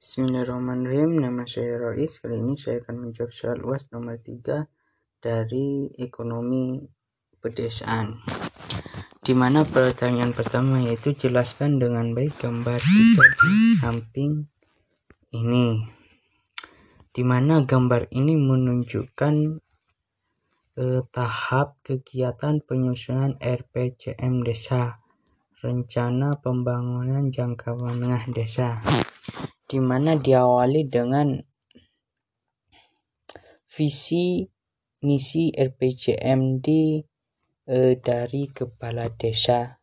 Bismillahirrahmanirrahim. Nama saya Rois. Kali ini saya akan menjawab soal UAS nomor 3 dari ekonomi pedesaan. Di mana pertanyaan pertama yaitu jelaskan dengan baik gambar tiga di samping ini. Di mana gambar ini menunjukkan eh, tahap kegiatan penyusunan RPJM desa, rencana pembangunan jangka menengah desa di mana diawali dengan visi misi RPJMD eh, dari kepala desa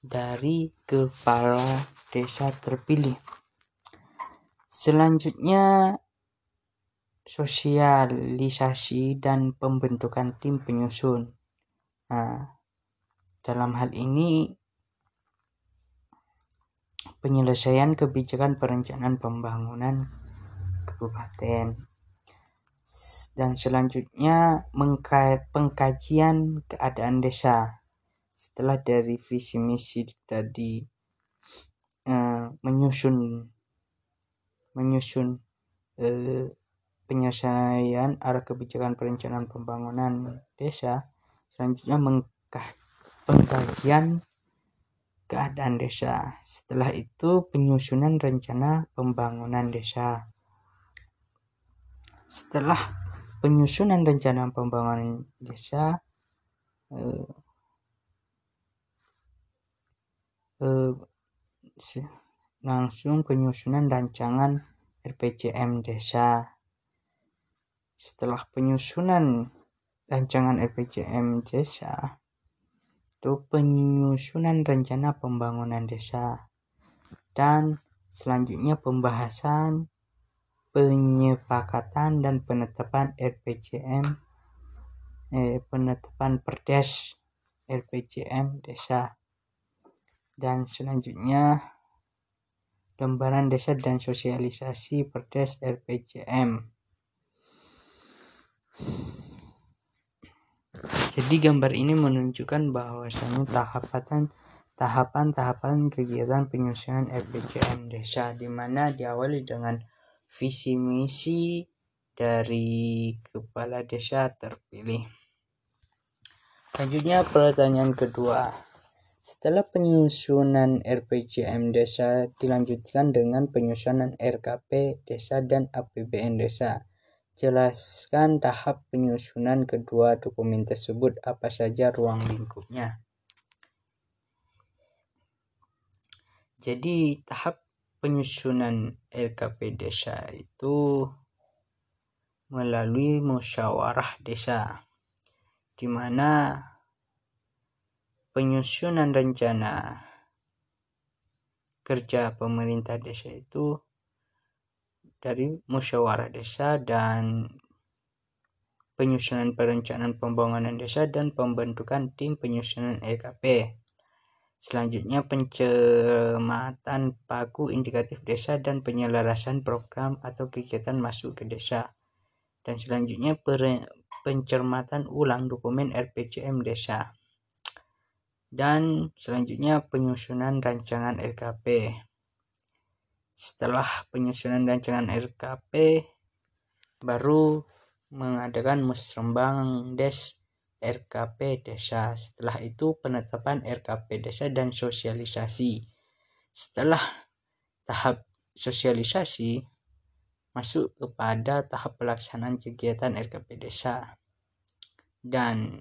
dari kepala desa terpilih. Selanjutnya sosialisasi dan pembentukan tim penyusun. Nah, dalam hal ini penyelesaian kebijakan perencanaan pembangunan kabupaten. Dan selanjutnya pengkajian keadaan desa. Setelah dari visi misi tadi uh, menyusun menyusun uh, penyelesaian arah kebijakan perencanaan pembangunan desa selanjutnya pengkajian keadaan desa. Setelah itu penyusunan rencana pembangunan desa. Setelah penyusunan rencana pembangunan desa eh, eh, langsung penyusunan rancangan RPJM desa. Setelah penyusunan rancangan RPJM desa, itu penyusunan rencana pembangunan desa. Dan selanjutnya pembahasan penyepakatan dan penetapan RPJM eh, penetapan perdes RPJM desa. Dan selanjutnya lembaran desa dan sosialisasi perdes RPJM Jadi gambar ini menunjukkan bahwasannya tahapan tahapan-tahapan kegiatan penyusunan RPJM desa di mana diawali dengan visi misi dari kepala desa terpilih. Selanjutnya pertanyaan kedua. Setelah penyusunan RPJM desa dilanjutkan dengan penyusunan RKP desa dan APBN desa. Jelaskan tahap penyusunan kedua dokumen tersebut, apa saja ruang lingkupnya. Jadi tahap penyusunan RKP desa itu melalui musyawarah desa di mana penyusunan rencana kerja pemerintah desa itu dari musyawarah desa dan penyusunan perencanaan pembangunan desa dan pembentukan tim penyusunan EKP. Selanjutnya pencermatan paku indikatif desa dan penyelarasan program atau kegiatan masuk ke desa. Dan selanjutnya pencermatan ulang dokumen RPJM desa. Dan selanjutnya penyusunan rancangan RKP. Setelah penyusunan rancangan RKP, baru mengadakan musrembang des RKP desa. Setelah itu penetapan RKP desa dan sosialisasi. Setelah tahap sosialisasi, masuk kepada tahap pelaksanaan kegiatan RKP desa. Dan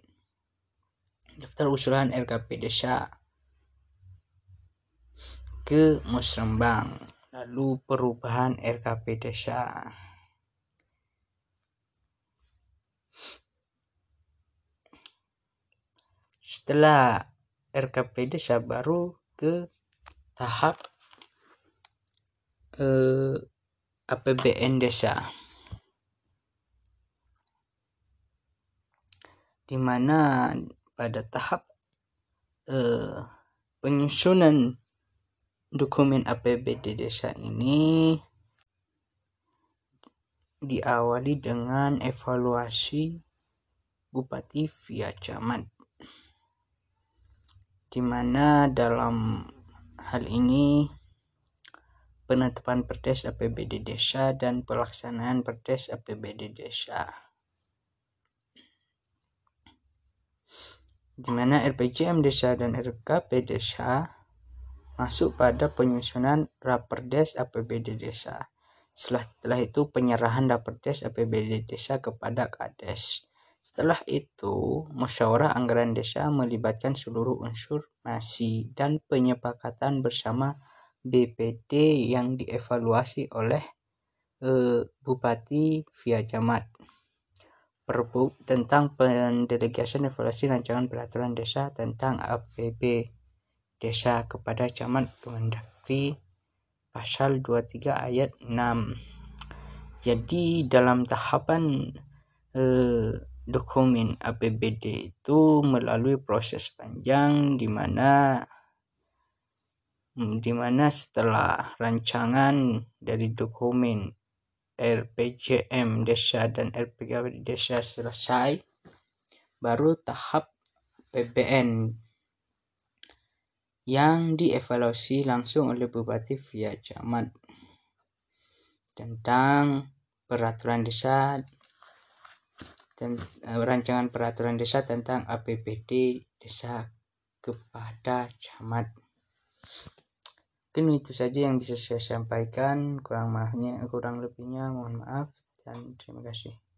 daftar usulan RKP desa ke musrembang lalu perubahan RKP desa. Setelah RKP desa baru ke tahap eh, APBN desa. Di mana pada tahap eh, penyusunan dokumen APBD desa ini diawali dengan evaluasi bupati via camat di mana dalam hal ini penetapan Perdes APBD Desa dan pelaksanaan Perdes APBD Desa. Di mana RPJM Desa dan RKP Desa masuk pada penyusunan Raperdes APBD Desa. Setelah, setelah itu penyerahan Raperdes APBD Desa kepada Kades. Setelah itu, musyawarah anggaran desa melibatkan seluruh unsur masih dan penyepakatan bersama BPD yang dievaluasi oleh eh, Bupati via Camat. Perbu tentang pendelegasian evaluasi rancangan peraturan desa tentang APB desa kepada Camat Kemendagri pasal 23 ayat 6. Jadi dalam tahapan eh, dokumen APBD itu melalui proses panjang di mana di mana setelah rancangan dari dokumen RPJM desa dan RPKB desa selesai, baru tahap PBN yang dievaluasi langsung oleh Bupati via camat tentang peraturan desa dan eh, rancangan peraturan desa tentang APBD desa kepada camat. Mungkin itu saja yang bisa saya sampaikan. Kurang maafnya, kurang lebihnya mohon maaf dan terima kasih.